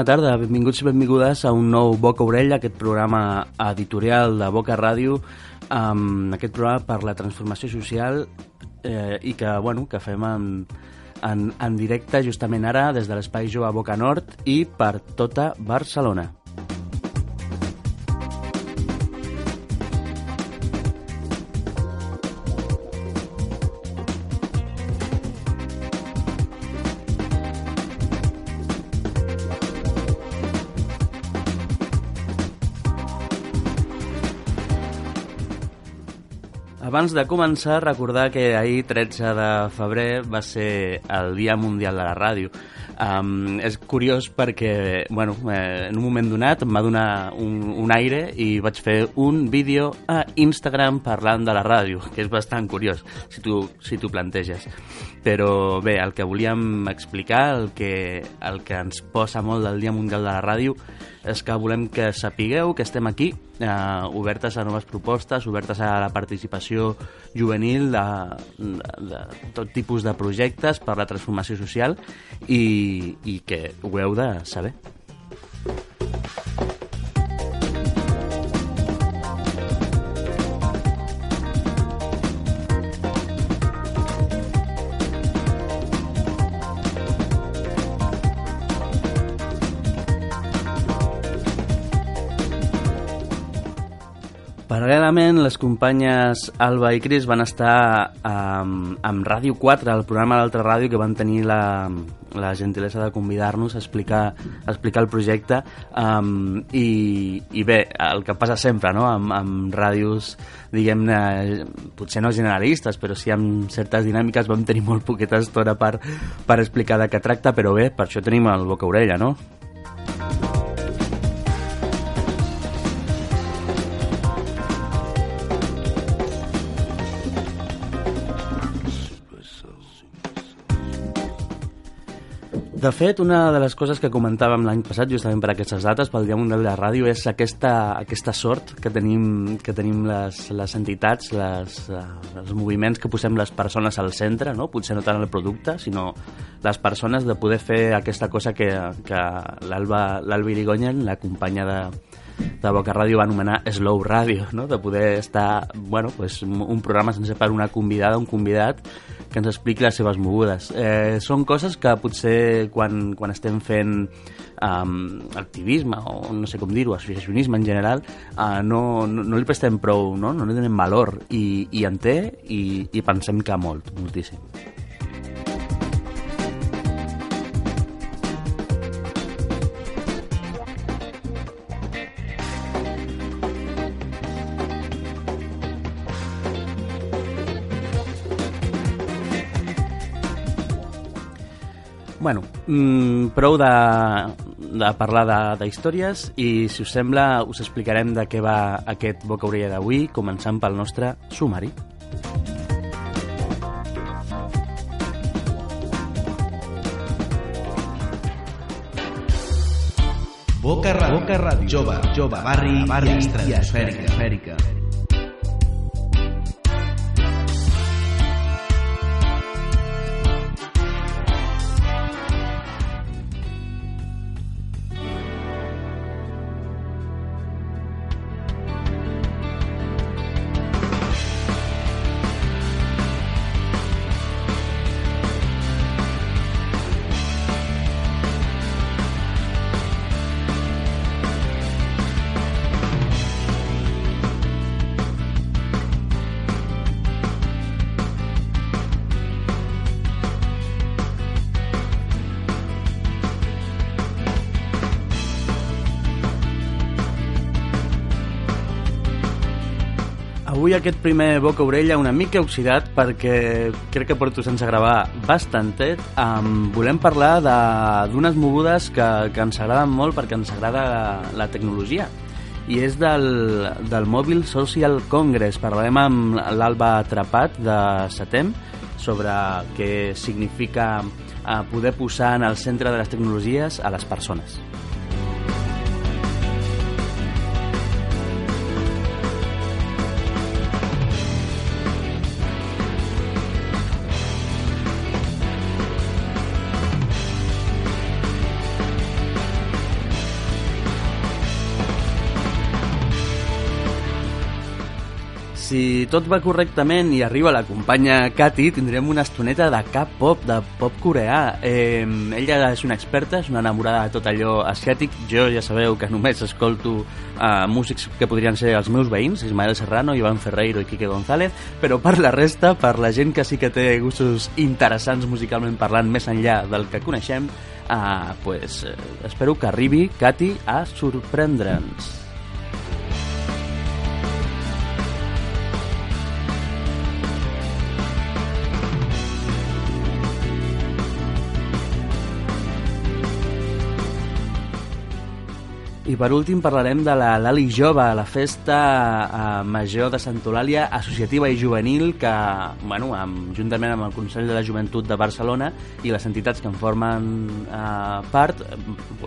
bona tarda, benvinguts i benvingudes a un nou Boca Orella, aquest programa editorial de Boca Ràdio, amb aquest programa per la transformació social eh, i que, bueno, que fem en, en, en directe justament ara des de l'Espai Jove Boca Nord i per tota Barcelona. Abans de començar, recordar que ahir, 13 de febrer, va ser el Dia Mundial de la Ràdio. Um, és curiós perquè, bueno, eh, en un moment donat em va donar un, un aire i vaig fer un vídeo a Instagram parlant de la ràdio, que és bastant curiós, si tu, si tu planteges. Però bé, el que volíem explicar, el que, el que ens posa molt del Dia Mundial de la Ràdio, és que volem que sapigueu que estem aquí, eh, obertes a noves propostes, obertes a la participació juvenil de, de, de tot tipus de projectes per la transformació social i, i que ho heu de saber. Paral·lelament, les companyes Alba i Cris van estar um, amb Ràdio 4, el programa d'Altra Ràdio, que van tenir la, la gentilesa de convidar-nos a explicar, a explicar el projecte. Um, i, I bé, el que passa sempre, no?, amb, amb ràdios, diguem-ne, potser no generalistes, però sí amb certes dinàmiques, vam tenir molt poqueta estona per, per explicar de què tracta, però bé, per això tenim el boca-orella, no? De fet, una de les coses que comentàvem l'any passat, justament per aquestes dates, pel Dia Mundial de la Ràdio, és aquesta, aquesta sort que tenim, que tenim les, les entitats, les, uh, els moviments que posem les persones al centre, no? potser no tant el producte, sinó les persones de poder fer aquesta cosa que, que l'Alba Irigoyen, la companya de, de Boca Ràdio va anomenar Slow Radio, no? de poder estar, bueno, pues, un programa sense per una convidada, un convidat, que ens expliqui les seves mogudes. Eh, són coses que potser quan, quan estem fent um, activisme o no sé com dir-ho, associacionisme en general, uh, no, no, no li prestem prou, no, no li tenem valor i, i en té i, i pensem que molt, moltíssim. Bueno, mmm, prou de, de parlar d'històries i, si us sembla, us explicarem de què va aquest Boca Orella d'avui, començant pel nostre sumari. Boca Ràdio, Boca Ràdio, jove, jove, barri, barri, i estratosfèrica. estratosfèrica. Avui aquest primer boca-orella una mica oxidat perquè crec que porto sense gravar bastantet. Um, volem parlar d'unes mogudes que, que ens agraden molt perquè ens agrada la, la tecnologia i és del, del Mobile Social Congress. Parlarem amb l'Alba Atrapat de Setem sobre què significa uh, poder posar en el centre de les tecnologies a les persones. Tot va correctament i arriba la companya Katy, tindrem una estoneta de cap pop, de pop coreà. Eh, ella és una experta, és una enamorada de tot allò asiàtic. Jo ja sabeu que només escolto uh, músics que podrien ser els meus veïns, Ismael Serrano, Ivan Ferreiro i Quique González, però per la resta, per la gent que sí que té gustos interessants musicalment parlant més enllà del que coneixem, uh, pues, uh, espero que arribi Katy a sorprendre'ns. I per últim parlarem de la Lali Jove, la festa eh, major de Sant Eulàlia associativa i juvenil que, bueno, amb, juntament amb el Consell de la Joventut de Barcelona i les entitats que en formen eh, part,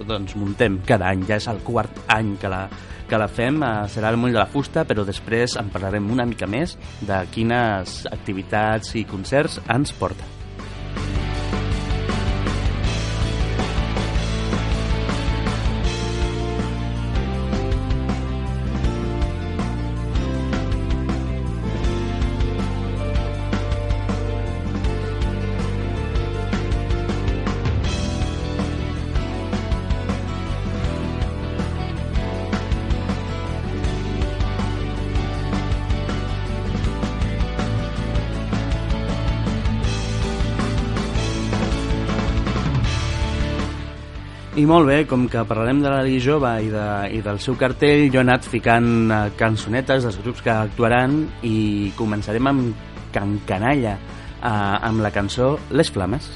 doncs muntem cada any, ja és el quart any que la, que la fem, eh, serà el moll de la fusta, però després en parlarem una mica més de quines activitats i concerts ens porten. I molt bé, com que parlarem de la jove i, de, i del seu cartell, jo he anat ficant eh, cançonetes dels grups que actuaran i començarem amb Can Canalla, eh, amb la cançó Les Flames.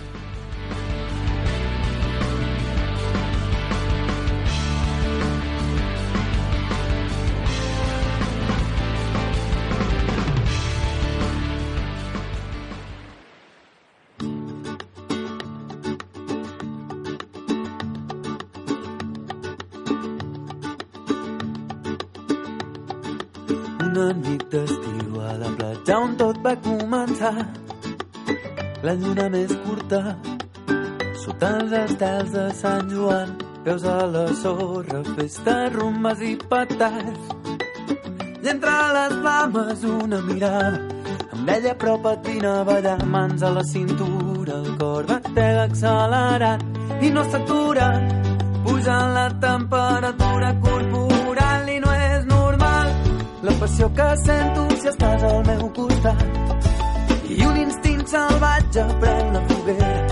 Rumbes i petards. I entre les flames una mirada, amb ella a prop et vine a ballar, mans a la cintura, el cor batega accelerat i no s'atura, pujant la temperatura corporal i no és normal. La passió que sento si estàs al meu costat. I un instint salvatge pren la foguera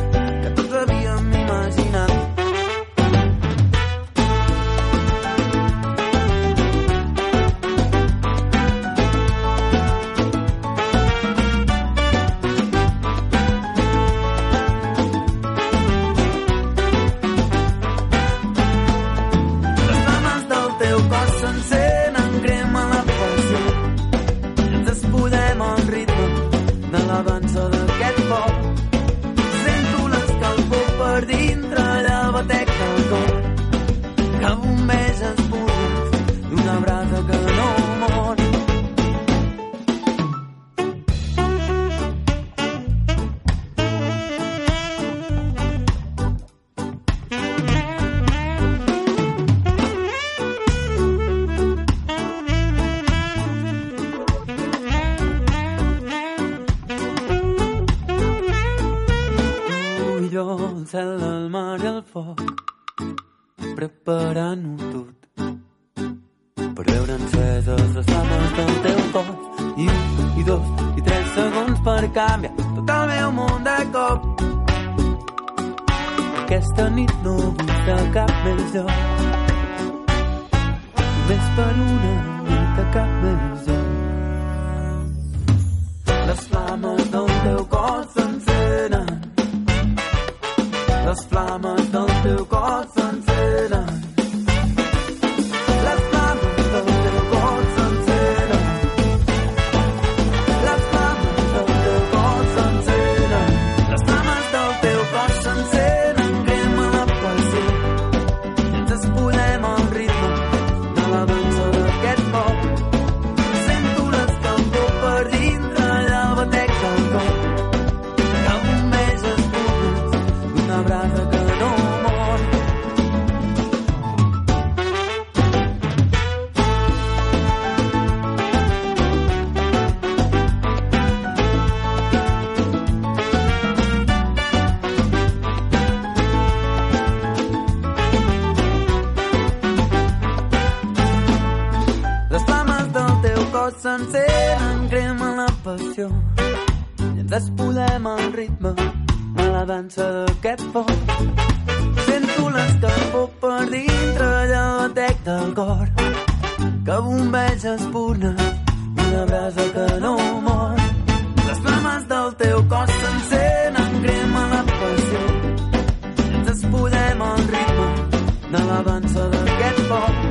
de la dansa d'aquest foc.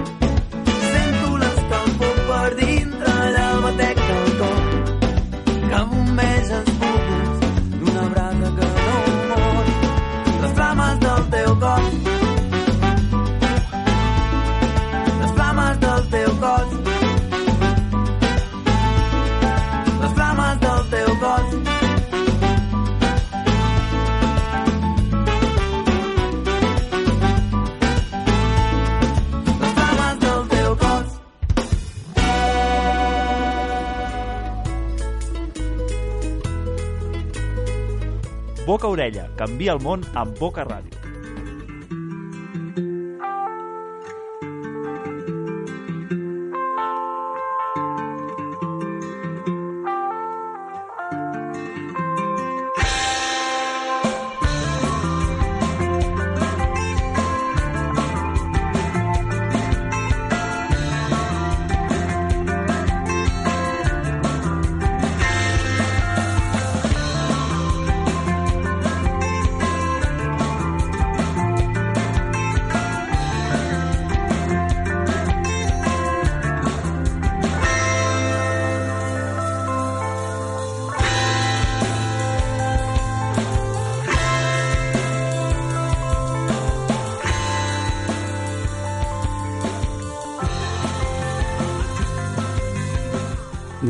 Boca Orella, canvia el món amb Boca Ràdio.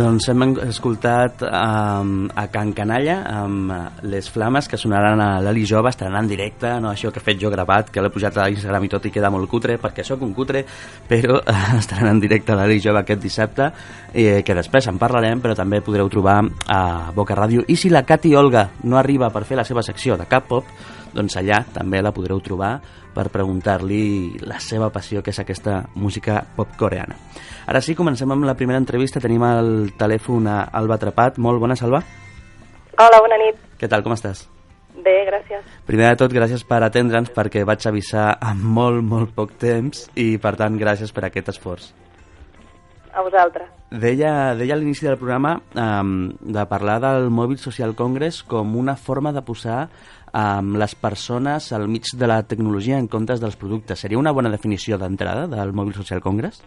Doncs hem escoltat um, a Can Canalla amb uh, les flames que sonaran a l'Eli Jove, estaran en directe, no això que he fet jo gravat, que l'he pujat a Instagram i tot i queda molt cutre, perquè sóc un cutre, però uh, estaran en directe a l'Eli Jove aquest dissabte, eh, que després en parlarem, però també podreu trobar a Boca Ràdio. I si la Cati Olga no arriba per fer la seva secció de Cap Pop, doncs allà també la podreu trobar per preguntar-li la seva passió, que és aquesta música pop coreana. Ara sí, comencem amb la primera entrevista. Tenim al telèfon a Alba Atrapat. Molt bona, Alba. Hola, bona nit. Què tal, com estàs? Bé, gràcies. Primer de tot, gràcies per atendre'ns perquè vaig avisar amb molt, molt poc temps i, per tant, gràcies per aquest esforç. A vosaltres. Deia, deia a l'inici del programa um, de parlar del Mòbil Social Congress com una forma de posar um, les persones al mig de la tecnologia en comptes dels productes. Seria una bona definició d'entrada del Mòbil Social Congress?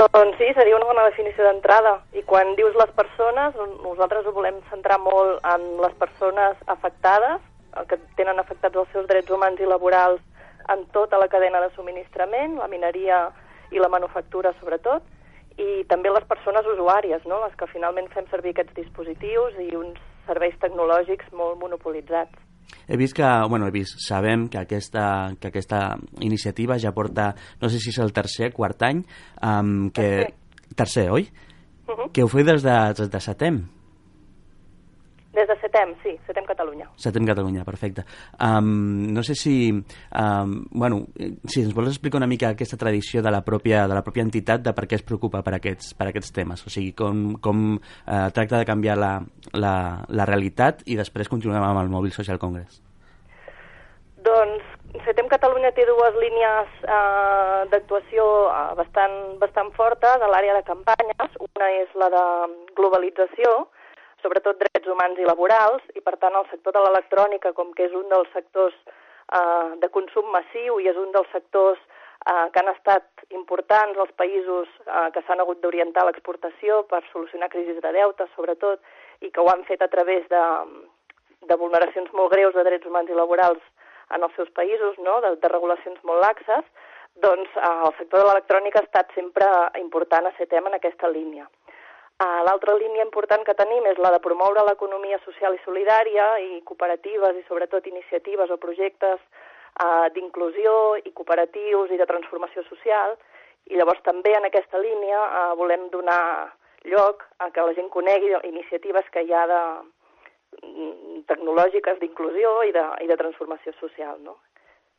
Doncs sí, seria una bona definició d'entrada. I quan dius les persones, nosaltres ho volem centrar molt en les persones afectades, que tenen afectats els seus drets humans i laborals en tota la cadena de subministrament, la mineria i la manufactura sobretot, i també les persones usuàries, no? les que finalment fem servir aquests dispositius i uns serveis tecnològics molt monopolitzats. He vist que, bueno, he vist, sabem que aquesta, que aquesta iniciativa ja porta, no sé si és el tercer, quart any, um, que... Tercer. Tercer, oi? Uh -huh. Que ho feu des de, des de setem. Des de Setem, sí, Setem Catalunya. Setem Catalunya, perfecte. Um, no sé si, um, bueno, eh, si ens vols explicar una mica aquesta tradició de la pròpia, de la pròpia entitat de per què es preocupa per aquests, per aquests temes, o sigui, com, com uh, tracta de canviar la, la, la realitat i després continuem amb el Mòbil Social Congress. Doncs Setem Catalunya té dues línies eh, d'actuació eh, bastant, bastant fortes a l'àrea de campanyes. Una és la de globalització, sobretot drets humans i laborals, i per tant el sector de l'electrònica, com que és un dels sectors eh, de consum massiu i és un dels sectors eh, que han estat importants als països eh, que s'han hagut d'orientar a l'exportació per solucionar crisis de deute, sobretot, i que ho han fet a través de, de vulneracions molt greus de drets humans i laborals en els seus països, no? de, de regulacions molt laxes, doncs eh, el sector de l'electrònica ha estat sempre important a ser tema en aquesta línia. Uh, L'altra línia important que tenim és la de promoure l'economia social i solidària i cooperatives i sobretot iniciatives o projectes uh, d'inclusió i cooperatius i de transformació social. I llavors també en aquesta línia uh, volem donar lloc a que la gent conegui iniciatives que hi ha de, mm, tecnològiques d'inclusió i, de, i de transformació social. No?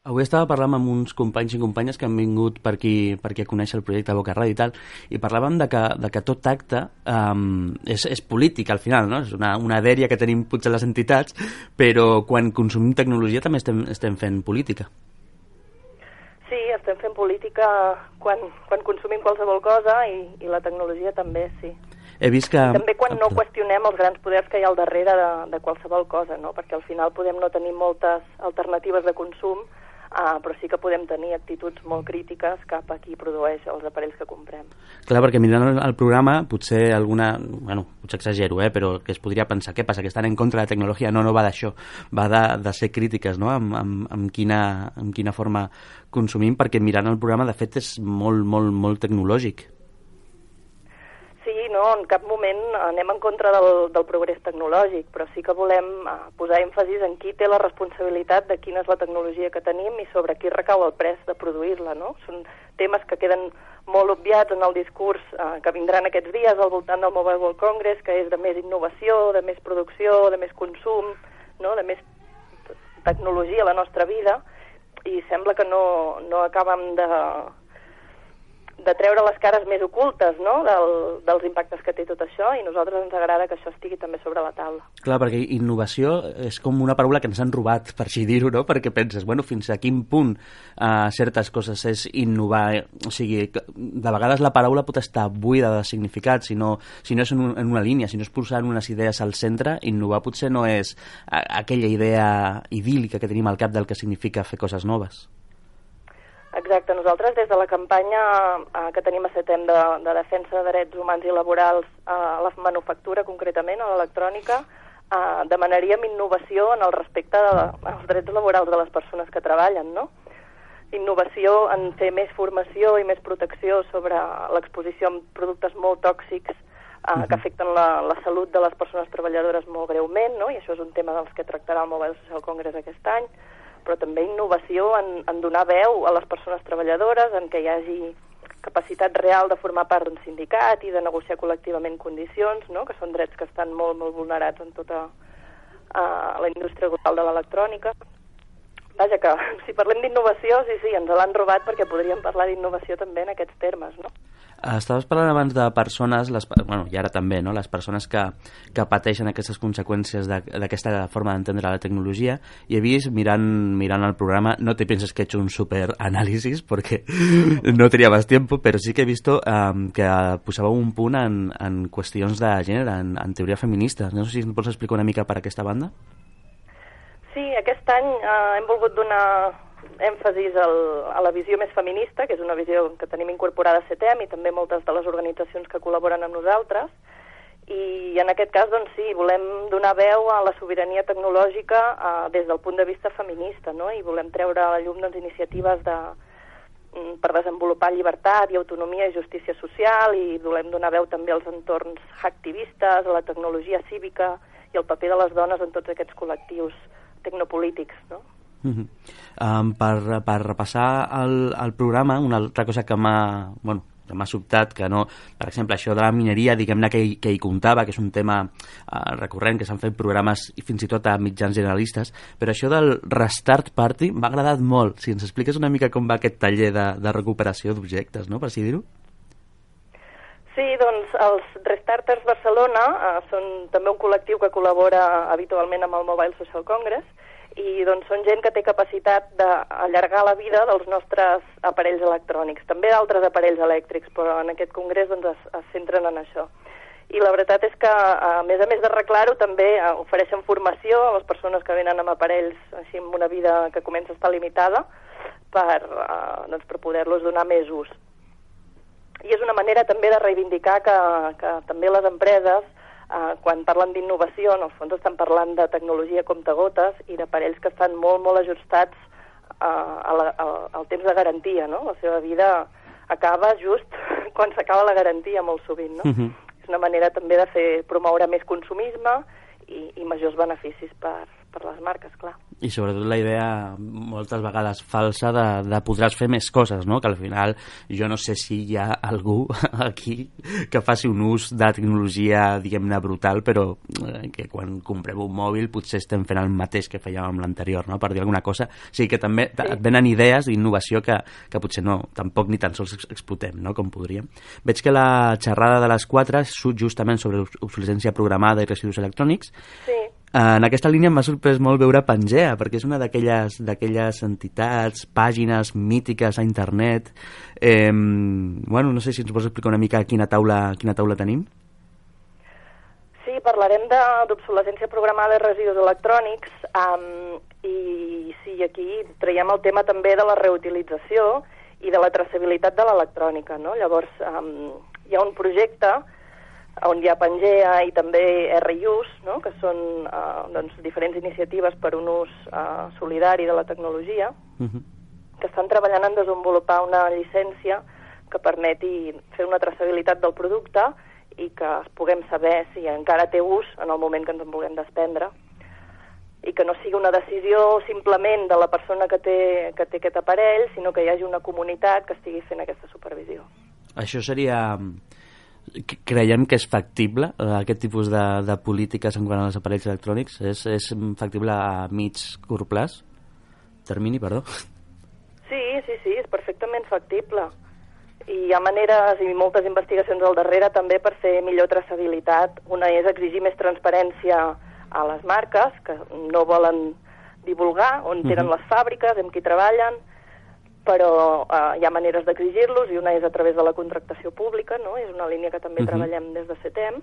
Avui estava parlant amb uns companys i companyes que han vingut per aquí, per aquí a conèixer el projecte Boca Ràdio i tal, i parlàvem de que, de que tot acte um, és, és polític al final, no? és una, una dèria que tenim potser les entitats, però quan consumim tecnologia també estem, estem fent política. Sí, estem fent política quan, quan consumim qualsevol cosa i, i la tecnologia també, sí. He vist que... També quan no qüestionem els grans poders que hi ha al darrere de, de qualsevol cosa, no? perquè al final podem no tenir moltes alternatives de consum, Uh, però sí que podem tenir actituds molt crítiques cap a qui produeix els aparells que comprem. Clar, perquè mirant el programa, potser alguna... Bueno, potser exagero, eh, però que es podria pensar, què passa, que estan en contra de la tecnologia? No, no va d'això, va de, de ser crítiques, no?, amb, amb, amb, quina, amb quina forma consumim, perquè mirant el programa, de fet, és molt, molt, molt tecnològic. Sí, no, en cap moment anem en contra del, del progrés tecnològic, però sí que volem uh, posar èmfasis en qui té la responsabilitat de quina és la tecnologia que tenim i sobre qui recau el pres de produir-la, no? Són temes que queden molt obviats en el discurs uh, que vindran aquests dies al voltant del Mobile World Congress, que és de més innovació, de més producció, de més consum, no? de més tecnologia a la nostra vida, i sembla que no, no acabem de, de treure les cares més ocultes no? Del, dels impactes que té tot això i nosaltres ens agrada que això estigui també sobre la taula. Clar, perquè innovació és com una paraula que ens han robat, per així dir-ho, no? perquè penses, bueno, fins a quin punt uh, certes coses és innovar, o sigui, de vegades la paraula pot estar buida de significat, si no, si no és en, un, en una línia, si no és posar unes idees al centre, innovar potser no és aquella idea idíl·lica que tenim al cap del que significa fer coses noves. Exacte, nosaltres des de la campanya eh, que tenim a setem de, de defensa de drets humans i laborals eh, a la manufactura concretament, a l'electrònica, eh, demanaríem innovació en el respecte de, als drets laborals de les persones que treballen, no? Innovació en fer més formació i més protecció sobre l'exposició amb productes molt tòxics eh, que afecten la, la salut de les persones treballadores molt greument, no? i això és un tema dels que tractarà el Mobile Social Congress aquest any, però també innovació en, en donar veu a les persones treballadores, en què hi hagi capacitat real de formar part d'un sindicat i de negociar col·lectivament condicions, no? que són drets que estan molt, molt vulnerats en tota uh, la indústria global de l'electrònica. Vaja, que si parlem d'innovació, sí, sí, ens l'han robat perquè podríem parlar d'innovació també en aquests termes, no? Estaves parlant abans de persones, les, bueno, i ara també, no? les persones que, que pateixen aquestes conseqüències d'aquesta forma d'entendre la tecnologia, i he vist, mirant, mirant el programa, no te penses que he hecho un super análisis, perquè no tenia més temps, però sí que he vist um, que posàveu un punt en, en qüestions de gènere, en, en teoria feminista. No sé si ens pots explicar una mica per aquesta banda? Sí, aquest any uh, hem volgut donar èmfasis al, a la visió més feminista, que és una visió que tenim incorporada a CETEM i també moltes de les organitzacions que col·laboren amb nosaltres, i en aquest cas, doncs sí, volem donar veu a la sobirania tecnològica eh, des del punt de vista feminista, no? i volem treure a la llum doncs, iniciatives de, mm, per desenvolupar llibertat i autonomia i justícia social i volem donar veu també als entorns activistes, a la tecnologia cívica i el paper de les dones en tots aquests col·lectius tecnopolítics. No? Uh -huh. um, per, per repassar el, el programa, una altra cosa que m'ha bueno, m'ha sobtat que no, per exemple, això de la mineria, diguem-ne que, hi, que hi comptava, que és un tema uh, recurrent, que s'han fet programes i fins i tot a mitjans generalistes, però això del Restart Party m'ha agradat molt. Si ens expliques una mica com va aquest taller de, de recuperació d'objectes, no?, per així dir-ho. Sí, doncs els Restarters Barcelona uh, són també un col·lectiu que col·labora habitualment amb el Mobile Social Congress i doncs són gent que té capacitat d'allargar la vida dels nostres aparells electrònics, també d'altres aparells elèctrics, però en aquest congrés doncs, es, es centren en això. i la veritat és que, a més a més d'arreglar-ho, també eh, ofereixen formació a les persones que venen amb aparells així amb una vida que comença a estar limitada per, uh, doncs, per poder-los donar més ús. I és una manera també de reivindicar que, que també les empreses, eh, quan parlen d'innovació, en el fons estan parlant de tecnologia comptagotes i d'aparells que estan molt, molt ajustats eh, a la, a, al temps de garantia, no? La seva vida acaba just quan s'acaba la garantia, molt sovint, no? Uh -huh. És una manera també de fer promoure més consumisme i, i majors beneficis per, per les marques, clar. I sobretot la idea moltes vegades falsa de, de podràs fer més coses, no? que al final jo no sé si hi ha algú aquí que faci un ús de tecnologia, diguem-ne, brutal, però eh, que quan comprem un mòbil potser estem fent el mateix que fèiem amb l'anterior, no? per dir alguna cosa. O sigui que també sí. et venen idees d'innovació que, que potser no, tampoc ni tan sols explotem, no? com podríem. Veig que la xerrada de les quatre surt justament sobre obsolescència programada i residus electrònics, Sí, en aquesta línia m'ha sorprès molt veure Pangea, perquè és una d'aquelles entitats, pàgines mítiques a internet. Eh, bueno, no sé si ens vols explicar una mica quina taula, quina taula tenim. Sí, parlarem d'obsolescència programada de residus electrònics um, i sí, aquí traiem el tema també de la reutilització i de la traçabilitat de l'electrònica. No? Llavors, um, hi ha un projecte on hi ha Pangea i també RIUS, no? que són uh, doncs, diferents iniciatives per un ús uh, solidari de la tecnologia, Uh -huh. que estan treballant en desenvolupar una llicència que permeti fer una traçabilitat del producte i que es puguem saber si encara té ús en el moment que ens en vulguem desprendre i que no sigui una decisió simplement de la persona que té, que té aquest aparell, sinó que hi hagi una comunitat que estigui fent aquesta supervisió. Això seria... Creiem que és factible, eh, aquest tipus de, de polítiques en quant als aparells electrònics? És, és factible a mig, curt plaç? Termini, perdó. Sí, sí, sí, és perfectament factible. I hi ha maneres i moltes investigacions al darrere també per fer millor traçabilitat. Una és exigir més transparència a les marques, que no volen divulgar on tenen les fàbriques, amb qui treballen, però eh, hi ha maneres d'exigir-los i una és a través de la contractació pública, no? és una línia que també Mhm. treballem des de CETEM,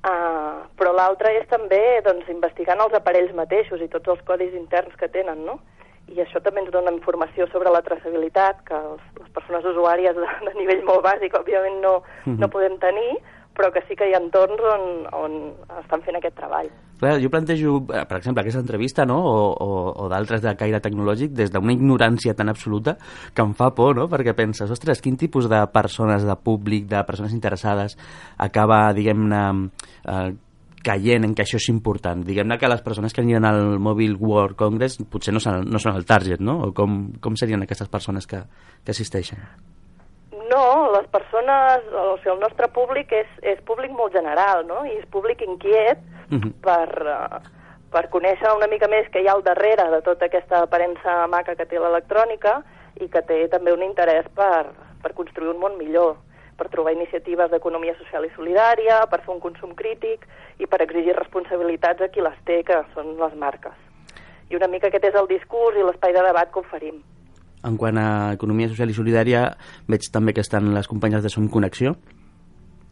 Uh, però l'altra és també doncs, investigant els aparells mateixos i tots els codis interns que tenen, no? I això també ens dona informació sobre la traçabilitat, que els, les persones usuàries de, de nivell molt bàsic, òbviament, no, no podem tenir, però que sí que hi ha entorns on, on estan fent aquest treball. Clar, jo plantejo, eh, per exemple, aquesta entrevista no? o, o, o d'altres de caire tecnològic des d'una ignorància tan absoluta que em fa por, no? perquè penses, ostres, quin tipus de persones, de públic, de persones interessades acaba, diguem-ne, eh, caient en que això és important. Diguem-ne que les persones que aniran al Mobile World Congress potser no són, no són el target, no? O com, com serien aquestes persones que, que assisteixen? No, les persones, o sigui, el nostre públic és, és públic molt general, no? I és públic inquiet Mhm. per, eh, per conèixer una mica més què hi ha al darrere de tota aquesta aparença maca que té l'electrònica i que té també un interès per, per construir un món millor, per trobar iniciatives d'economia social i solidària, per fer un consum crític i per exigir responsabilitats a qui les té, que són les marques. I una mica aquest és el discurs i l'espai de debat que oferim. En quant a economia social i solidària, veig també que estan les companyes de Som Connexió.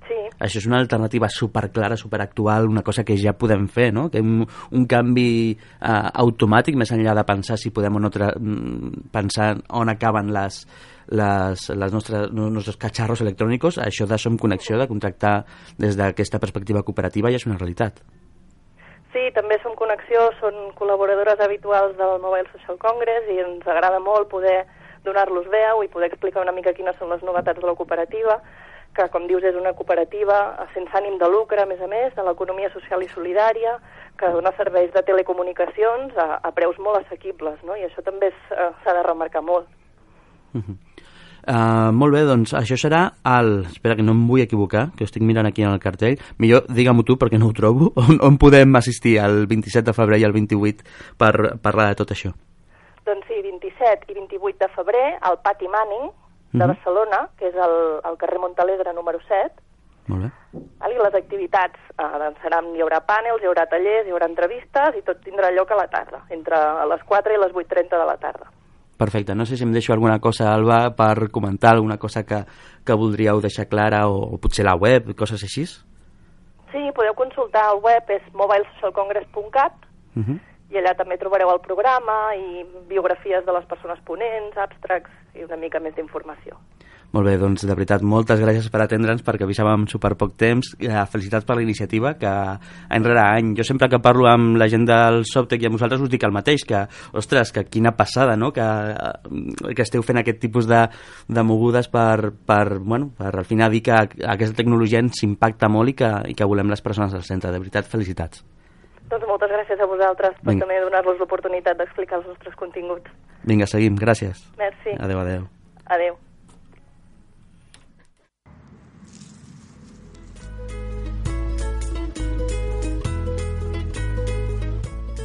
Sí, Això és una alternativa superclara, superactual, una cosa que ja podem fer, no? Que un, un canvi eh, automàtic, més enllà de pensar si podem o no mm, pensar on acaben les, les, les nostres, els nostres catxarros electrònics, això de Som Connexió, de contractar des d'aquesta perspectiva cooperativa, ja és una realitat. Sí, també som Connexió, són col·laboradores habituals del Mobile Social Congress i ens agrada molt poder donar-los veu i poder explicar una mica quines són les novetats de la cooperativa, que, com dius, és una cooperativa sense ànim de lucre, a més a més, de l'economia social i solidària, que dona serveis de telecomunicacions a, a preus molt assequibles, no? i això també eh, s'ha de remarcar molt. Uh, molt bé, doncs això serà el... Espera, que no em vull equivocar, que estic mirant aquí en el cartell. Millor digue-m'ho tu, perquè no ho trobo. On, on podem assistir el 27 de febrer i el 28 per parlar de tot això? Doncs sí, 27 i 28 de febrer al Pati Manning de Mhm. Barcelona, que és el, el carrer Montalegre número 7, Molt bé. I les activitats eh, doncs seran, hi haurà panels, hi haurà tallers, hi haurà entrevistes i tot tindrà lloc a la tarda, entre les 4 i les 8.30 de la tarda. Perfecte. No sé si em deixo alguna cosa, Alba, per comentar alguna cosa que, que voldríeu deixar clara o, o potser la web, coses així. Sí, podeu consultar el web, és mobilesocialcongress.cat, Uh -huh. i allà també trobareu el programa i biografies de les persones ponents, abstracts i una mica més d'informació. Molt bé, doncs de veritat, moltes gràcies per atendre'ns perquè avisàvem super poc temps. Eh, felicitats per la iniciativa, que any rere any, jo sempre que parlo amb la gent del Sobtec i amb vosaltres us dic el mateix, que, ostres, que quina passada, no?, que, eh, que esteu fent aquest tipus de, de mogudes per, per, bueno, per al final dir que aquesta tecnologia ens impacta molt i que, i que volem les persones al centre. De veritat, felicitats. Doncs moltes gràcies a vosaltres per Vinga. també donar-nos l'oportunitat d'explicar els nostres continguts. Vinga, seguim. Gràcies. Merci. Adéu, adéu. Adéu.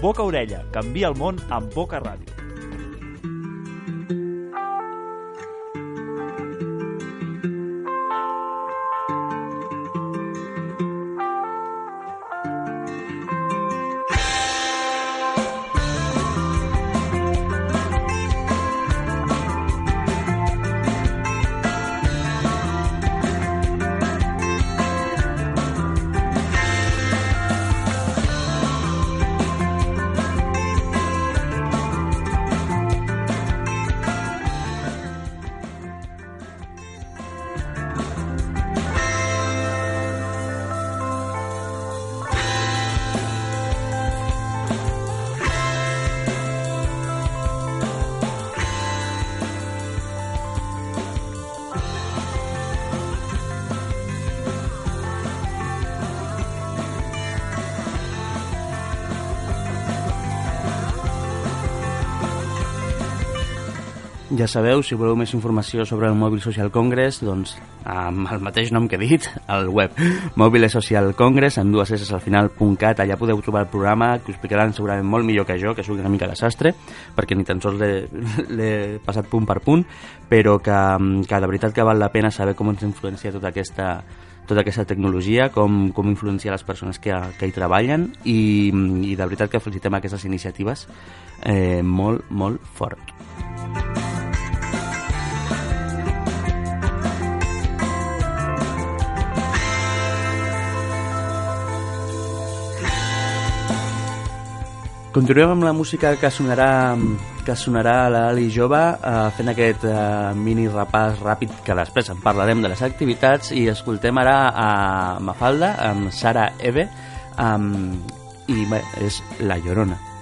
Boca Orella, canvia el món amb Boca Ràdio. Ja sabeu, si voleu més informació sobre el Mòbil Social Congress, doncs amb el mateix nom que he dit, al web Mòbil Social Congress, amb dues S al final, .cat, allà podeu trobar el programa, que us explicaran segurament molt millor que jo, que soc una mica desastre, perquè ni tan sols l'he passat punt per punt, però que, que de veritat que val la pena saber com ens influencia tota aquesta, tota aquesta tecnologia, com, com influencia les persones que, que hi treballen i, i de veritat que felicitem aquestes iniciatives eh, molt, molt fort. Continuem amb la música que sonarà que sonarà a l'Ali Jove eh, fent aquest eh, mini repàs ràpid que després en parlarem de les activitats i escoltem ara a Mafalda amb Sara Eve amb, i bé, és La Llorona.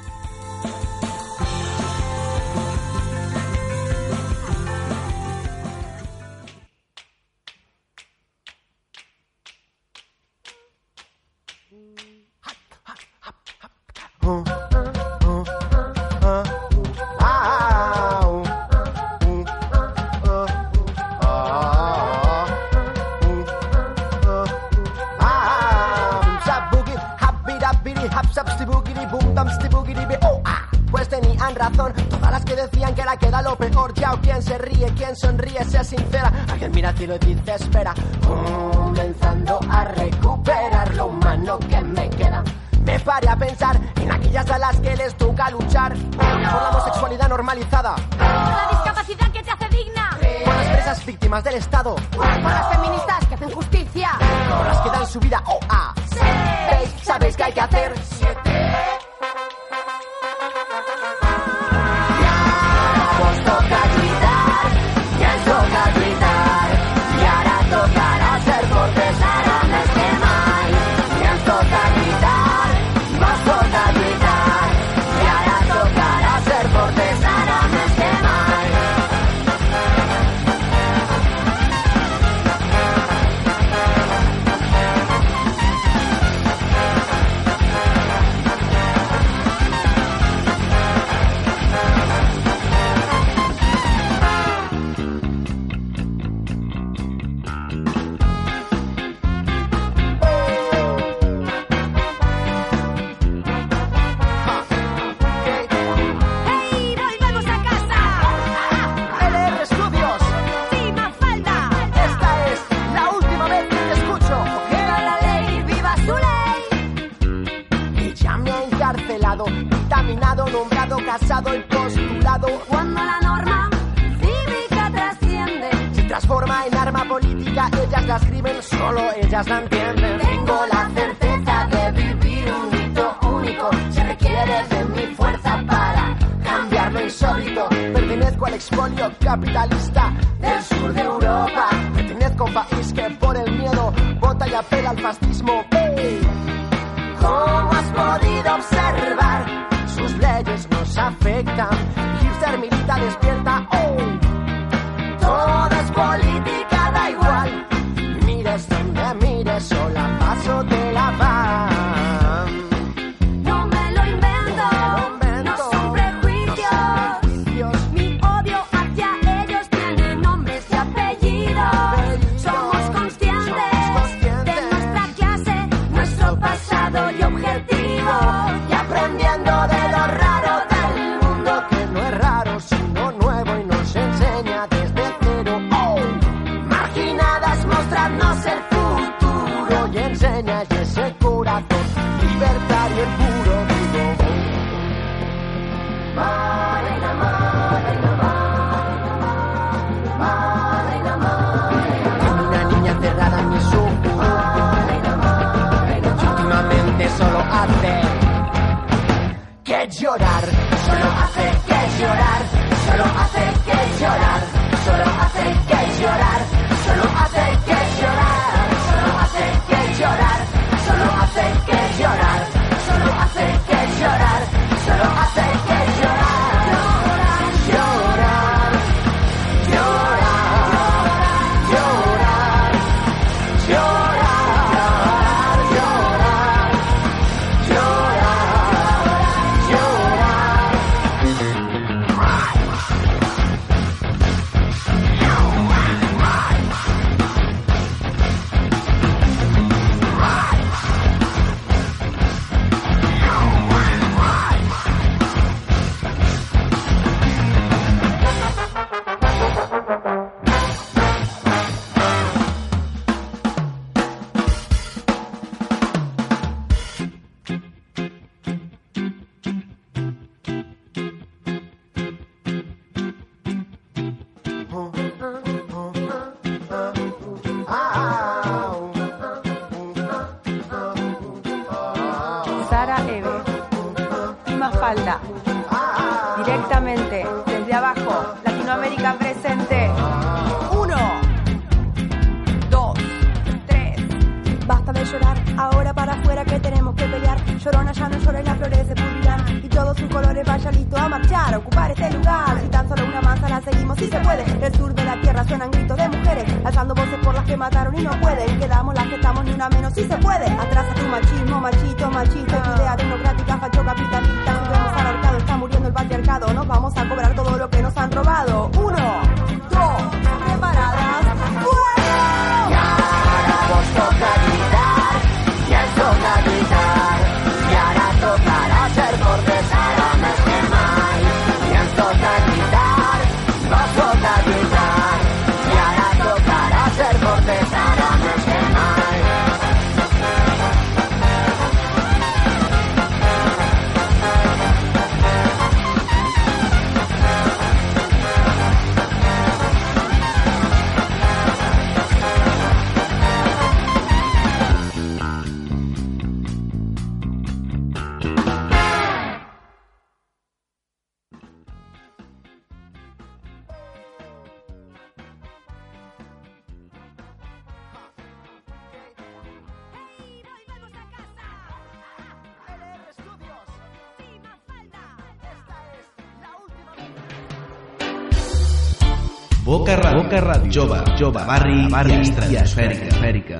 jove, jove, barri, barri i esfèrica.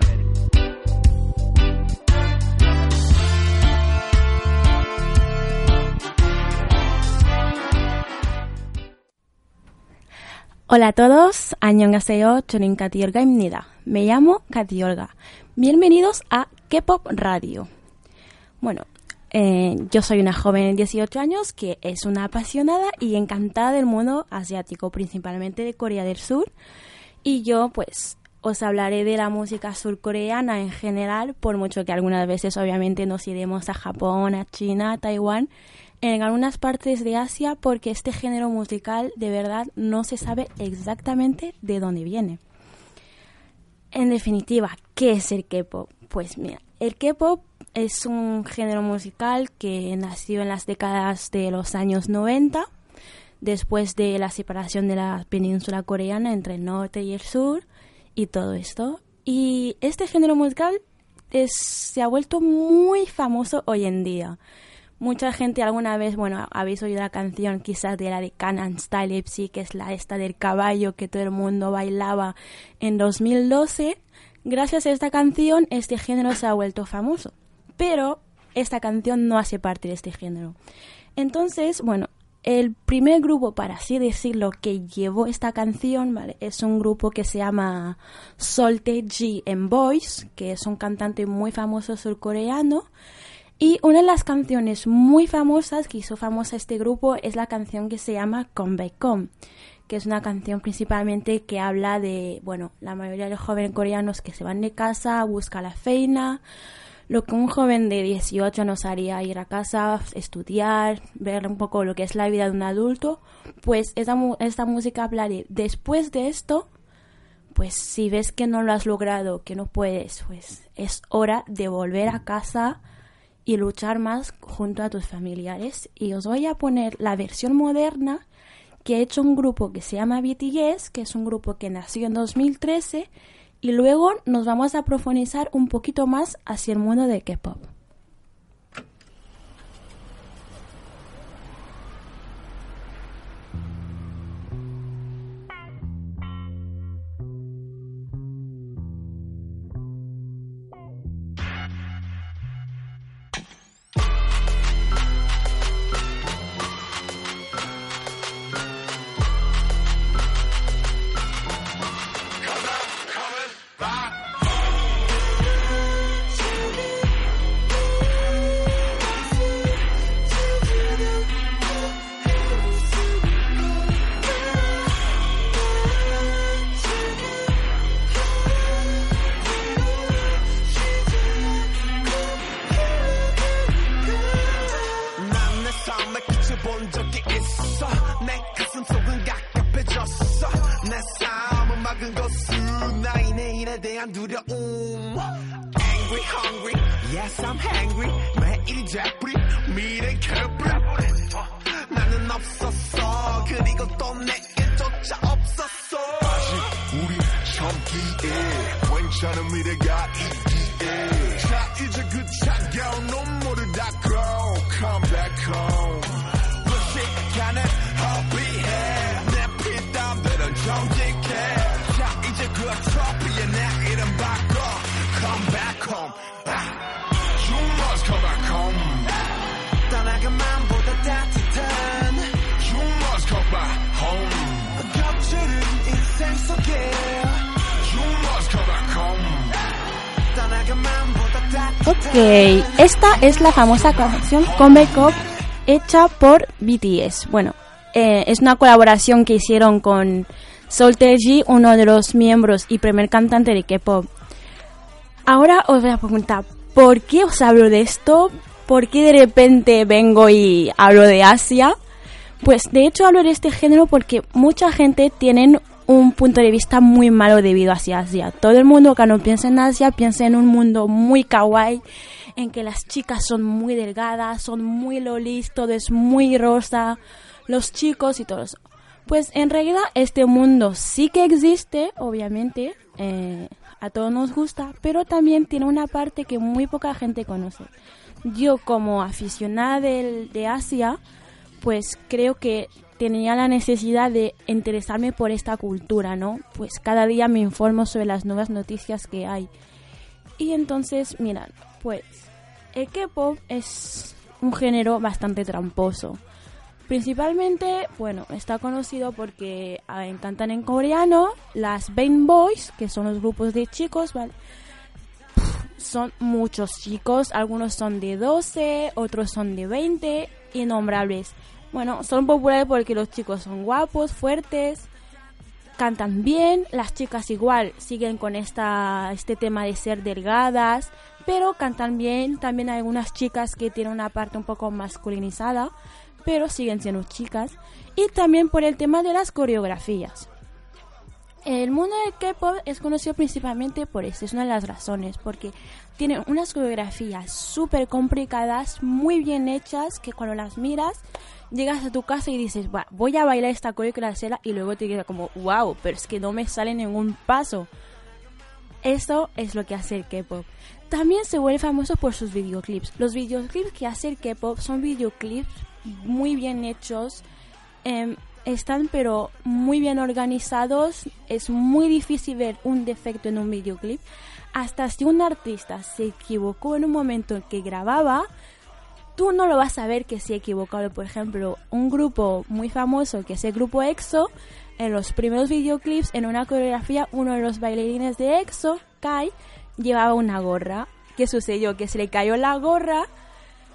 Hola a todos, 안녕하세요. 저는 가디올가입니다. Me llamo Katiolga. Bienvenidos a K-Pop Radio. Bueno, eh, yo soy una joven de 18 años que es una apasionada y encantada del mundo asiático, principalmente de Corea del Sur, y yo pues os hablaré de la música surcoreana en general, por mucho que algunas veces obviamente nos iremos a Japón, a China, a Taiwán, en algunas partes de Asia, porque este género musical de verdad no se sabe exactamente de dónde viene. En definitiva, ¿qué es el K-pop? Pues mira, el K-pop es un género musical que nació en las décadas de los años 90 después de la separación de la península coreana entre el norte y el sur y todo esto. Y este género musical se ha vuelto muy famoso hoy en día. Mucha gente alguna vez, bueno, habéis oído la canción quizás de la de Canon Style Ipsy, que es la esta del caballo que todo el mundo bailaba en 2012. Gracias a esta canción, este género se ha vuelto famoso. Pero esta canción no hace parte de este género. Entonces, bueno, el primer grupo, para así decirlo, que llevó esta canción. Es un grupo que se llama Solte G and Boys, que es un cantante muy famoso surcoreano. Y una de las canciones muy famosas que hizo famosa este grupo es la canción que se llama Come Back Home, que es una canción principalmente que habla de, bueno, la mayoría de los jóvenes coreanos que se van de casa, buscan la feina, lo que un joven de 18 nos haría ir a casa, estudiar, ver un poco lo que es la vida de un adulto, pues esta, esta música habla de después de esto, pues si ves que no lo has logrado, que no puedes, pues es hora de volver a casa y luchar más junto a tus familiares. Y os voy a poner la versión moderna que ha hecho un grupo que se llama BTS, que es un grupo que nació en 2013, y luego nos vamos a profundizar un poquito más hacia el mundo de K-pop. 삶은 막은 것은 나의 내일에 대한 두려움 Angry, hungry, yes I'm hungry 매일이 제풀이 미래 개불 나는 없었어 그리고 또 내게조차 없었어 아직 우리 젊기에 괜찮은 미래가 있기에 자 이제 그 차가운 눈물을 닦고 Come back home Ok, esta es la famosa canción Come Up hecha por BTS. Bueno, eh, es una colaboración que hicieron con Sol uno de los miembros y primer cantante de K-pop. Ahora os voy a preguntar, ¿por qué os hablo de esto? ¿Por qué de repente vengo y hablo de Asia? Pues de hecho hablo de este género porque mucha gente tiene un punto de vista muy malo debido hacia Asia. Todo el mundo cuando piensa en Asia piensa en un mundo muy kawaii, en que las chicas son muy delgadas, son muy lolis, todo es muy rosa, los chicos y todo eso. Pues en realidad este mundo sí que existe, obviamente, eh, a todos nos gusta, pero también tiene una parte que muy poca gente conoce. Yo como aficionada del- de Asia, pues creo que tenía la necesidad de interesarme por esta cultura, ¿no? Pues cada día me informo sobre las nuevas noticias que hay. Y entonces, mirad, pues el K-pop es un género bastante tramposo. Principalmente, bueno, está conocido porque a ver, cantan en coreano las Bane Boys, que son los grupos de chicos, ¿vale? Son muchos chicos, algunos son de 12, otros son de 20, innombrables. Bueno, son populares porque los chicos son guapos, fuertes, cantan bien, las chicas igual siguen con esta, este tema de ser delgadas, pero cantan bien. También hay algunas chicas que tienen una parte un poco masculinizada, pero siguen siendo chicas. Y también por el tema de las coreografías. El mundo del K-pop es conocido principalmente por esto, es una de las razones, porque tienen unas coreografías súper complicadas, muy bien hechas, que cuando las miras llegas a tu casa y dices, "Buah, voy a bailar esta coreografía y luego te queda como, wow, pero es que no me sale ningún paso. Eso es lo que hace el K-pop. También se vuelve famoso por sus videoclips. Los videoclips que hace el K-pop son videoclips muy bien hechos, em, están pero muy bien organizados. Es muy difícil ver un defecto en un videoclip. Hasta si un artista se equivocó en un momento en que grababa, tú no lo vas a ver que se ha equivocado. Por ejemplo, un grupo muy famoso que es el grupo EXO, en los primeros videoclips, en una coreografía, uno de los bailarines de EXO, Kai, llevaba una gorra. ¿Qué sucedió? Que se le cayó la gorra,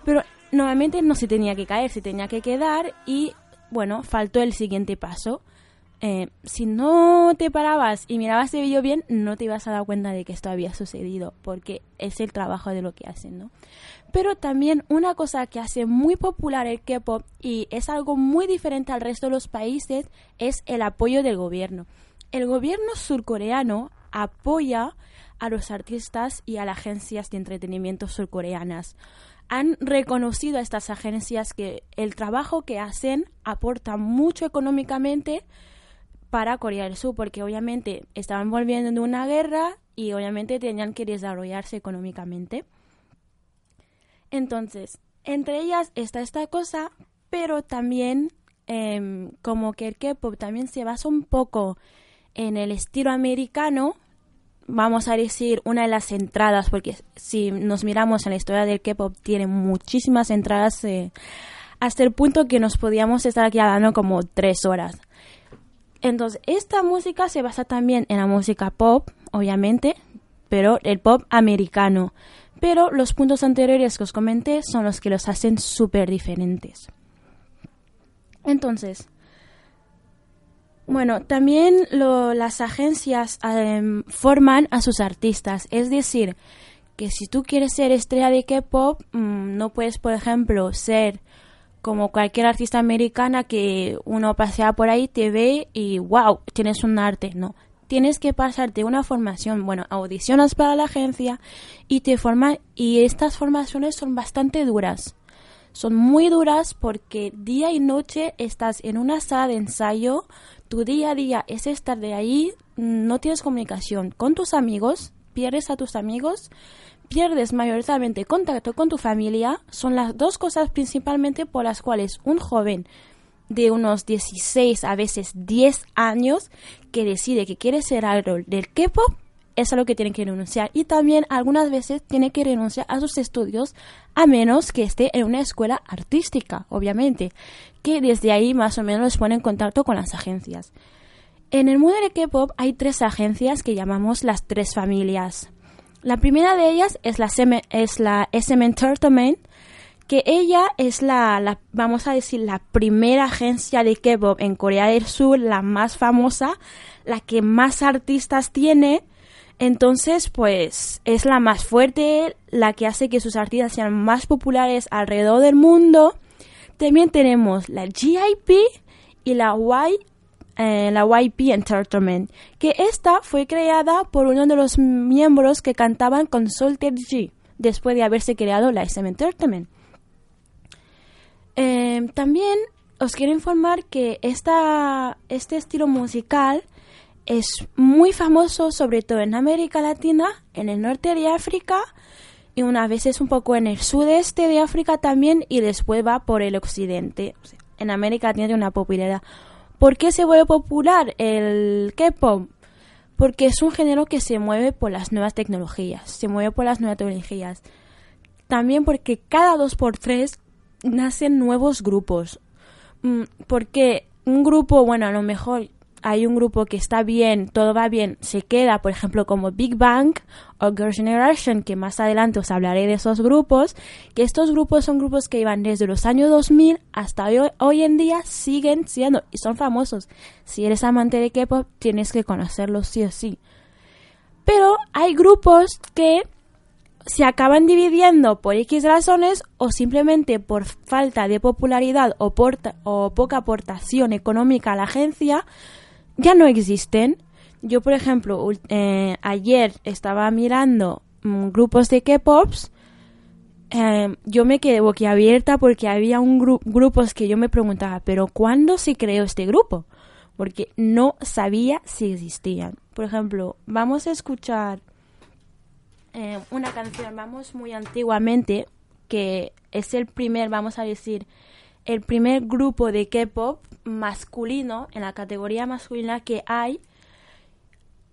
pero normalmente no se tenía que caer, se tenía que quedar y, bueno, faltó el siguiente paso. Eh, si no te parabas y mirabas el vídeo bien, no te ibas a dar cuenta de que esto había sucedido, porque es el trabajo de lo que hacen, ¿no? Pero también una cosa que hace muy popular el K-pop y es algo muy diferente al resto de los países es el apoyo del gobierno. El gobierno surcoreano apoya a los artistas y a las agencias de entretenimiento surcoreanas. Han reconocido a estas agencias que el trabajo que hacen aporta mucho económicamente para Corea del Sur, porque obviamente estaban volviendo de una guerra y obviamente tenían que desarrollarse económicamente. Entonces, entre ellas está esta cosa, pero también em, como que el K-pop también se basa un poco en el estilo americano, vamos a decir una de las entradas, porque si nos miramos en la historia del K-pop tiene muchísimas entradas eh, hasta el punto que nos podíamos estar aquí hablando como tres horas. Entonces, esta música se basa también en la música pop, obviamente, pero el pop americano. Pero los puntos anteriores que os comenté son los que los hacen súper diferentes. Entonces, bueno, también las agencias em, forman a sus artistas. Es decir, que si tú quieres ser estrella de K-pop, mm, no puedes, por ejemplo, ser como cualquier artista americana que uno pasea por ahí, te ve y wow, tienes un arte. No, tienes que pasarte una formación. Bueno, audicionas para la agencia y te forman. Y estas formaciones son bastante duras. Son muy duras porque día y noche estás en una sala de ensayo. Tu día a día es estar de ahí. No tienes comunicación con tus amigos. Pierdes a tus amigos pierdes mayoritariamente contacto con tu familia son las dos cosas principalmente por las cuales un joven de unos 16 a veces 10 años que decide que quiere ser idol del K-pop es a lo que tiene que renunciar y también algunas veces tiene que renunciar a sus estudios a menos que esté en una escuela artística, obviamente, que desde ahí más o menos los pone en contacto con las agencias. En el mundo del K-pop hay tres agencias que llamamos las tres familias. La primera de ellas es la, SM, es Entertainment, que ella es la, vamos a decir, la primera agencia de K-pop en Corea del Sur, la más famosa, la que más artistas tiene. Entonces, pues es la más fuerte, la que hace que sus artistas sean más populares alrededor del mundo. También tenemos la GIP y la eh, la YP Entertainment, que esta fue creada por uno de los miembros que cantaban con Solter G, después de haberse creado la SM Entertainment. Eh, también os quiero informar que esta, este estilo musical es muy famoso sobre todo en América Latina, en el norte de África y una vez es un poco en el sudeste de África también y después va por el occidente. En América tiene una popularidad. ¿Por qué se vuelve popular el K-pop? Porque es un género que se mueve por las nuevas tecnologías, se mueve por las nuevas tecnologías. También porque cada dos por tres nacen nuevos grupos. Mm, Porque un grupo, bueno, a lo mejor hay un grupo que está bien, todo va bien, se queda, por ejemplo, como Big Bang o Girls' Generation, que más adelante os hablaré de esos grupos, que estos grupos son grupos que iban desde los años 2000 hasta hoy, en día, siguen siendo y son famosos. Si eres amante de K-pop, tienes que conocerlos sí o sí. Pero hay grupos que se acaban dividiendo por X razones o simplemente por falta de popularidad o poca aportación económica a la agencia, ya no existen. Yo, por ejemplo, eh, ayer estaba mirando mm, grupos de K-Pops eh, yo me quedé boquiabierta porque había un gru- grupos que yo me preguntaba, pero ¿cuándo se creó este grupo? Porque no sabía si existían. Por ejemplo, vamos a escuchar eh, una canción, vamos muy antiguamente, que es el primer, vamos a decir, el primer grupo de K-pop masculino, en la categoría masculina que hay.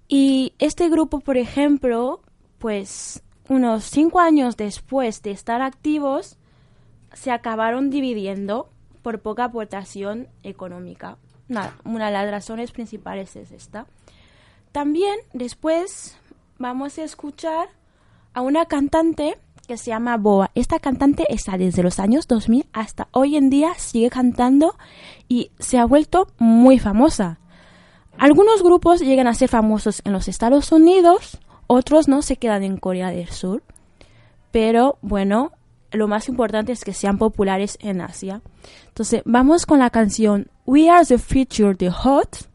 Y este grupo, por ejemplo, pues unos cinco años después de estar activos, se acabaron dividiendo por poca aportación económica. Una de las razones principales es esta. También después vamos a escuchar a una cantante se llama Boa. Esta cantante está desde los años 2000 hasta hoy en día, sigue cantando y se ha vuelto muy famosa. Algunos grupos llegan a ser famosos en los Estados Unidos, otros no se quedan en Corea del Sur. Pero bueno, lo más importante es que sean populares en Asia. Entonces, vamos con la canción We Are the Future de Hot.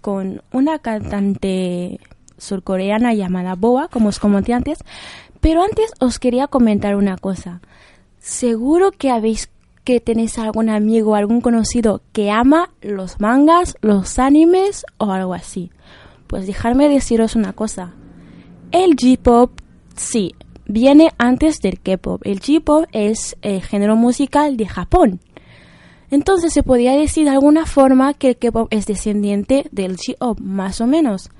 Con una cantante surcoreana llamada Boa, como os comenté antes. Pero antes os quería comentar una cosa. Seguro que habéis que tenéis algún amigo, algún conocido que ama los mangas, los animes o algo así. Pues dejadme deciros una cosa. El J-pop, sí, viene antes del K-pop. El J-pop es el género musical de Japón. Entonces se podría decir de alguna forma que el K-pop es descendiente del J-pop, más o menos.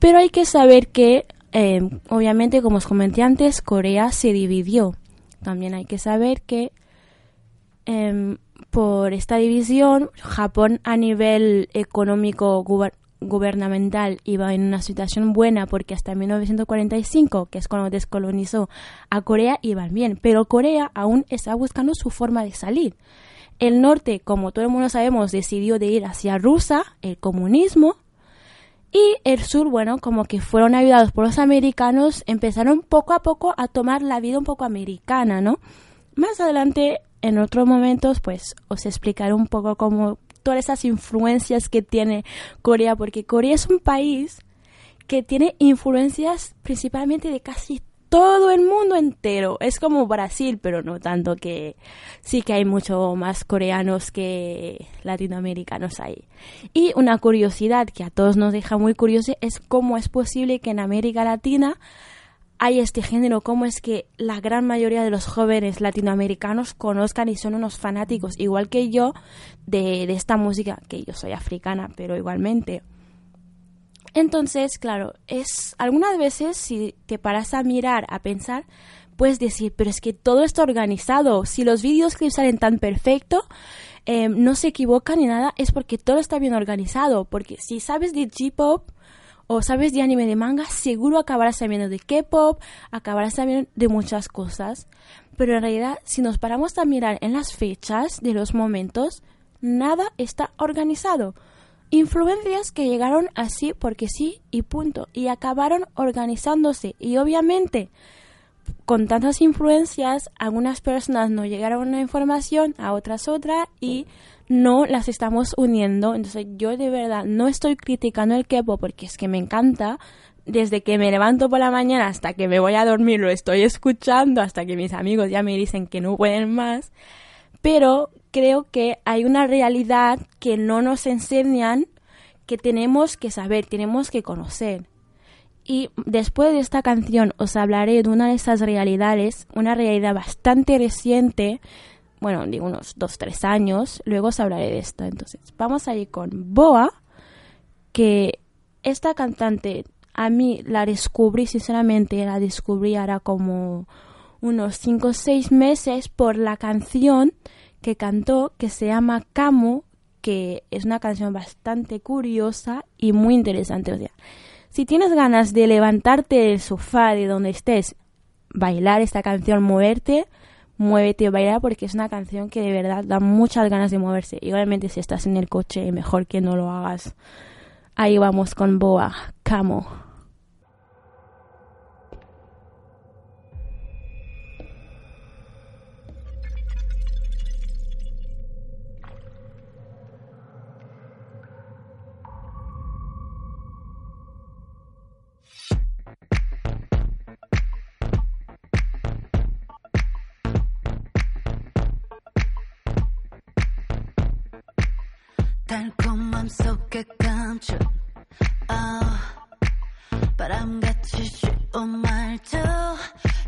Pero hay que saber que, eh, obviamente, como os comenté antes, Corea se dividió. También hay que saber que em, por esta división, Japón a nivel económico guber- gubernamental iba en una situación buena porque hasta 1945, que es cuando descolonizó a Corea, iban bien. Pero Corea aún está buscando su forma de salir. El norte, como todo el mundo sabemos, decidió de ir hacia Rusia, el comunismo, y el sur, bueno, como que fueron ayudados por los americanos, empezaron poco a poco a tomar la vida un poco americana, ¿no? Más adelante, en otros momentos, pues os explicaré un poco cómo todas esas influencias que tiene Corea, porque Corea es un país que tiene influencias principalmente de casi todo el mundo entero. Es como Brasil, pero no tanto que sí que hay mucho más coreanos que latinoamericanos ahí. Y una curiosidad que a todos nos deja muy curiosos es cómo es posible que en América Latina hay este género, cómo es que la gran mayoría de los jóvenes latinoamericanos conozcan y son unos fanáticos, igual que yo, de, de esta música, que yo soy africana, pero igualmente. Entonces, claro, es algunas veces si te paras a mirar, a pensar, puedes decir, pero es que todo está organizado. Si los que salen tan perfecto, eh, no se equivocan ni nada, es porque todo está bien organizado. Porque si sabes de J-pop o sabes de anime de manga, seguro acabarás sabiendo de K-pop, acabarás sabiendo de muchas cosas. Pero en realidad, si nos paramos a mirar en las fechas de los momentos, nada está organizado. Influencias que llegaron así porque sí y punto. Y acabaron organizándose. Y obviamente, con tantas influencias, algunas personas no llegaron a una información, a otras otra, y no las estamos uniendo. Entonces yo de verdad no estoy criticando el K-pop porque es que me encanta. Desde que me levanto por la mañana hasta que me voy a dormir lo estoy escuchando, hasta que mis amigos ya me dicen que no pueden más. Pero creo que hay una realidad que no nos enseñan que tenemos que saber, tenemos que conocer. Y después de esta canción os hablaré de una de esas realidades, una realidad bastante reciente, bueno, de unos dos, tres años, luego os hablaré de esto. Entonces, vamos a ir con Boa, que esta cantante a mí la descubrí, sinceramente, la descubrí ahora como unos cinco o seis meses por la canción que cantó, que se llama Camo, que es una canción bastante curiosa y muy interesante. O sea, si tienes ganas de levantarte del sofá de donde estés, bailar esta canción, moverte, muévete bailar porque es una canción que de verdad da muchas ganas de moverse. Igualmente si estás en el coche, mejor que no lo hagas. Ahí vamos con Boa, Camo. 달콤함 속에 감춘 아 바람같이 쉬운 말투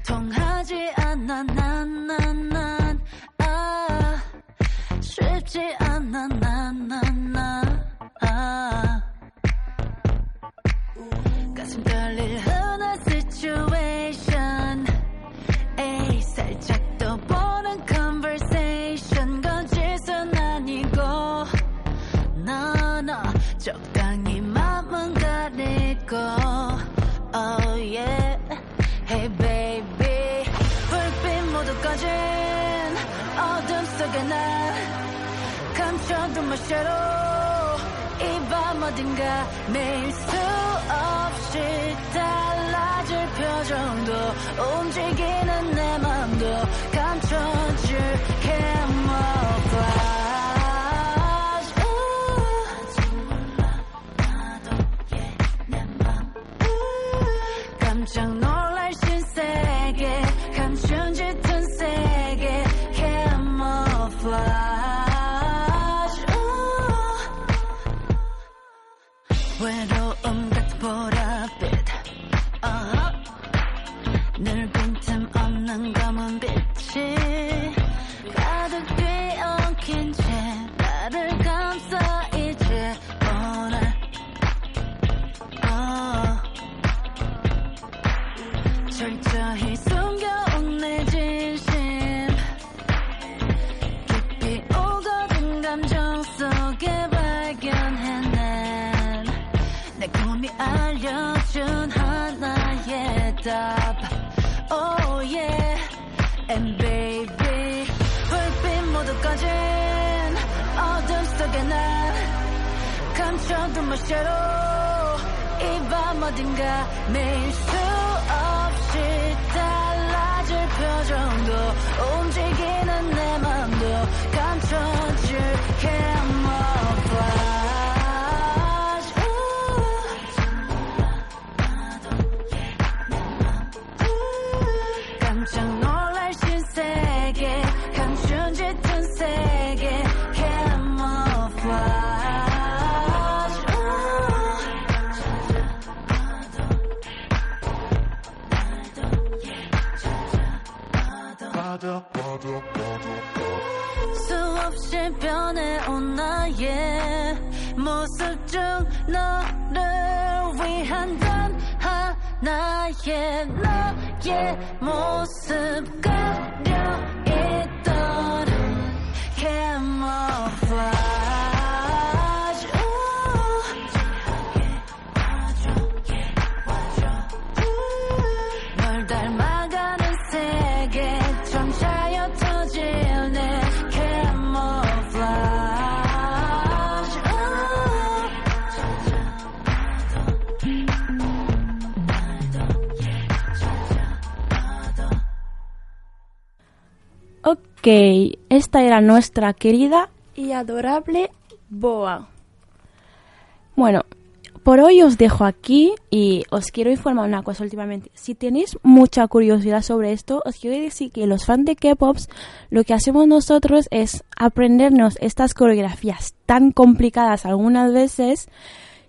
통하지 않아. 난난난 아 쉽지 않아. 난난나 아. 가슴 떨릴 흔한 situation 절대로 이 밤 어딘가 매일 수 없이 달라질 표정도 움직이는 내 맘도 감춰줄 캐머플라 예, 깜짝 놀 Esta era nuestra querida y adorable Boa. Bueno, por hoy os dejo aquí y os quiero informar una cosa últimamente. Si tenéis mucha curiosidad sobre esto, os quiero decir que los fans de K-Pops lo que hacemos nosotros es aprendernos estas coreografías tan complicadas algunas veces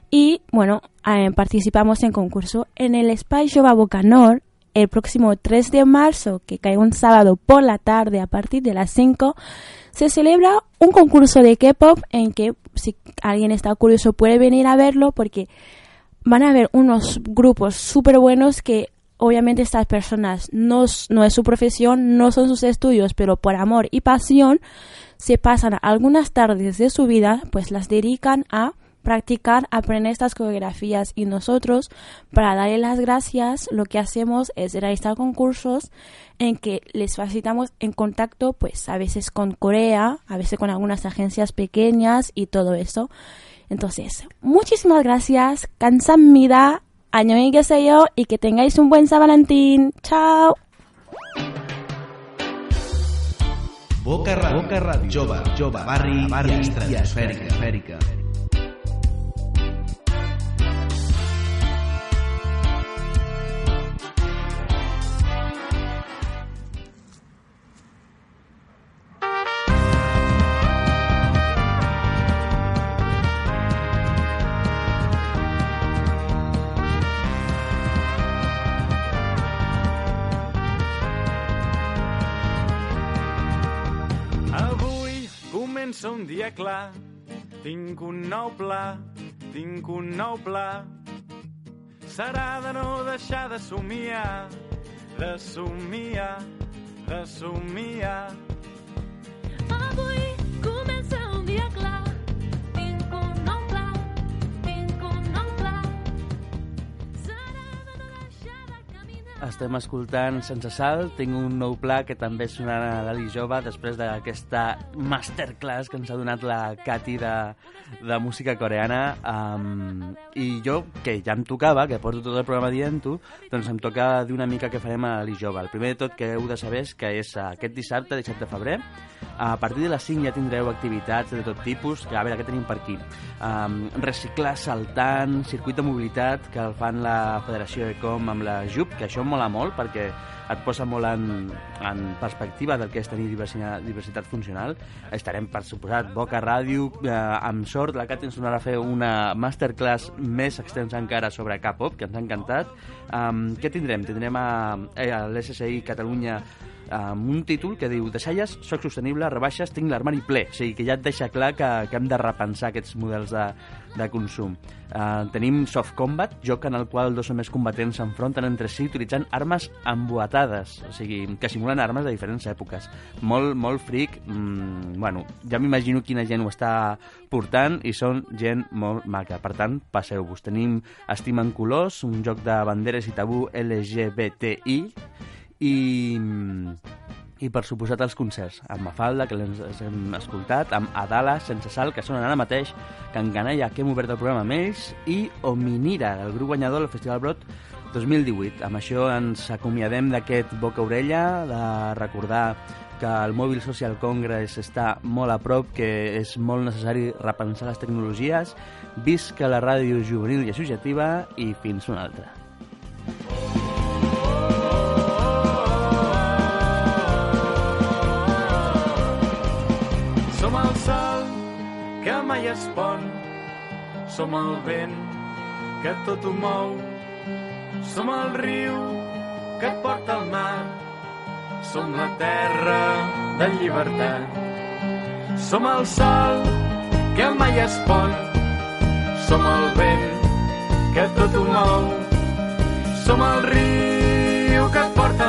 y bueno, eh, participamos en concurso en el Spy Show a Bocanor el próximo 3 de marzo, que cae un sábado por la tarde a partir de las 5, se celebra un concurso de K-pop en que si alguien está curioso puede venir a verlo porque van a haber unos grupos súper buenos que obviamente estas personas no, no es su profesión, no son sus estudios, pero por amor y pasión se pasan algunas tardes de su vida, pues las dedican a practicar aprende estas coreografías y nosotros para darle las gracias lo que hacemos es realizar concursos en que les facilitamos en contacto pues a veces con Corea, a veces con algunas agencias pequeñas y todo eso. Entonces, muchísimas gracias, Kansamida, Añoy yo y que tengáis un buen San Valentín. Chao. Boca Radio, Boca Radio, Jova, Jova, Barri, Barri, y comença un dia clar. Tinc un nou pla, tinc un nou pla. Serà de no deixar de somiar, de somiar, de somiar. Estem escoltant Sense Sal. Tinc un nou pla que també sonarà a l'Ali Jove després d'aquesta masterclass que ens ha donat la Cati de, de música coreana. Um, I jo, que ja em tocava, que porto tot el programa dient-ho, doncs em toca dir una mica què farem a l'Ali Jove. El primer de tot que heu de saber és que és aquest dissabte, 17 de febrer, a partir de les 5 ja tindreu activitats de tot tipus, que a veure, què tenim per aquí? Um, reciclar saltant, circuit de mobilitat, que el fan la Federació Ecom amb la JUP, que això mola molt perquè et posa molt en, en perspectiva del que és tenir diversitat, diversitat funcional. Estarem, per suposat, Boca Ràdio, eh, amb sort, la Cati ens donarà a fer una masterclass més extensa encara sobre K-pop, que ens ha encantat. Um, què tindrem? Tindrem a, a l'SSI Catalunya amb un títol que diu Deixalles, soc sostenible, rebaixes, tinc l'armari ple. O sigui, que ja et deixa clar que, que hem de repensar aquests models de, de consum. Uh, tenim Soft Combat, joc en el qual dos o més combatents s'enfronten entre si utilitzant armes emboatades, o sigui, que simulen armes de diferents èpoques. Molt, molt fric, mm, bueno, ja m'imagino quina gent ho està portant i són gent molt maca. Per tant, passeu-vos. Tenim Estima en colors, un joc de banderes i tabú LGBTI, i, i per suposat els concerts amb Mafalda, que les hem escoltat amb Adala, Sense Sal, que sonen ara mateix Can Canalla, que hem obert el programa amb ells i Ominira, el grup guanyador del Festival Brot 2018. Amb això ens acomiadem d'aquest boca-orella, de recordar que el Mobile Social Congress està molt a prop, que és molt necessari repensar les tecnologies, visca la ràdio juvenil i associativa i fins una altra. Som el sol que mai es pon, som el vent que tot ho mou, som el riu que et porta al mar, som la terra de llibertat. Som el sol que mai es pon, som el vent que tot ho mou, som el riu que et porta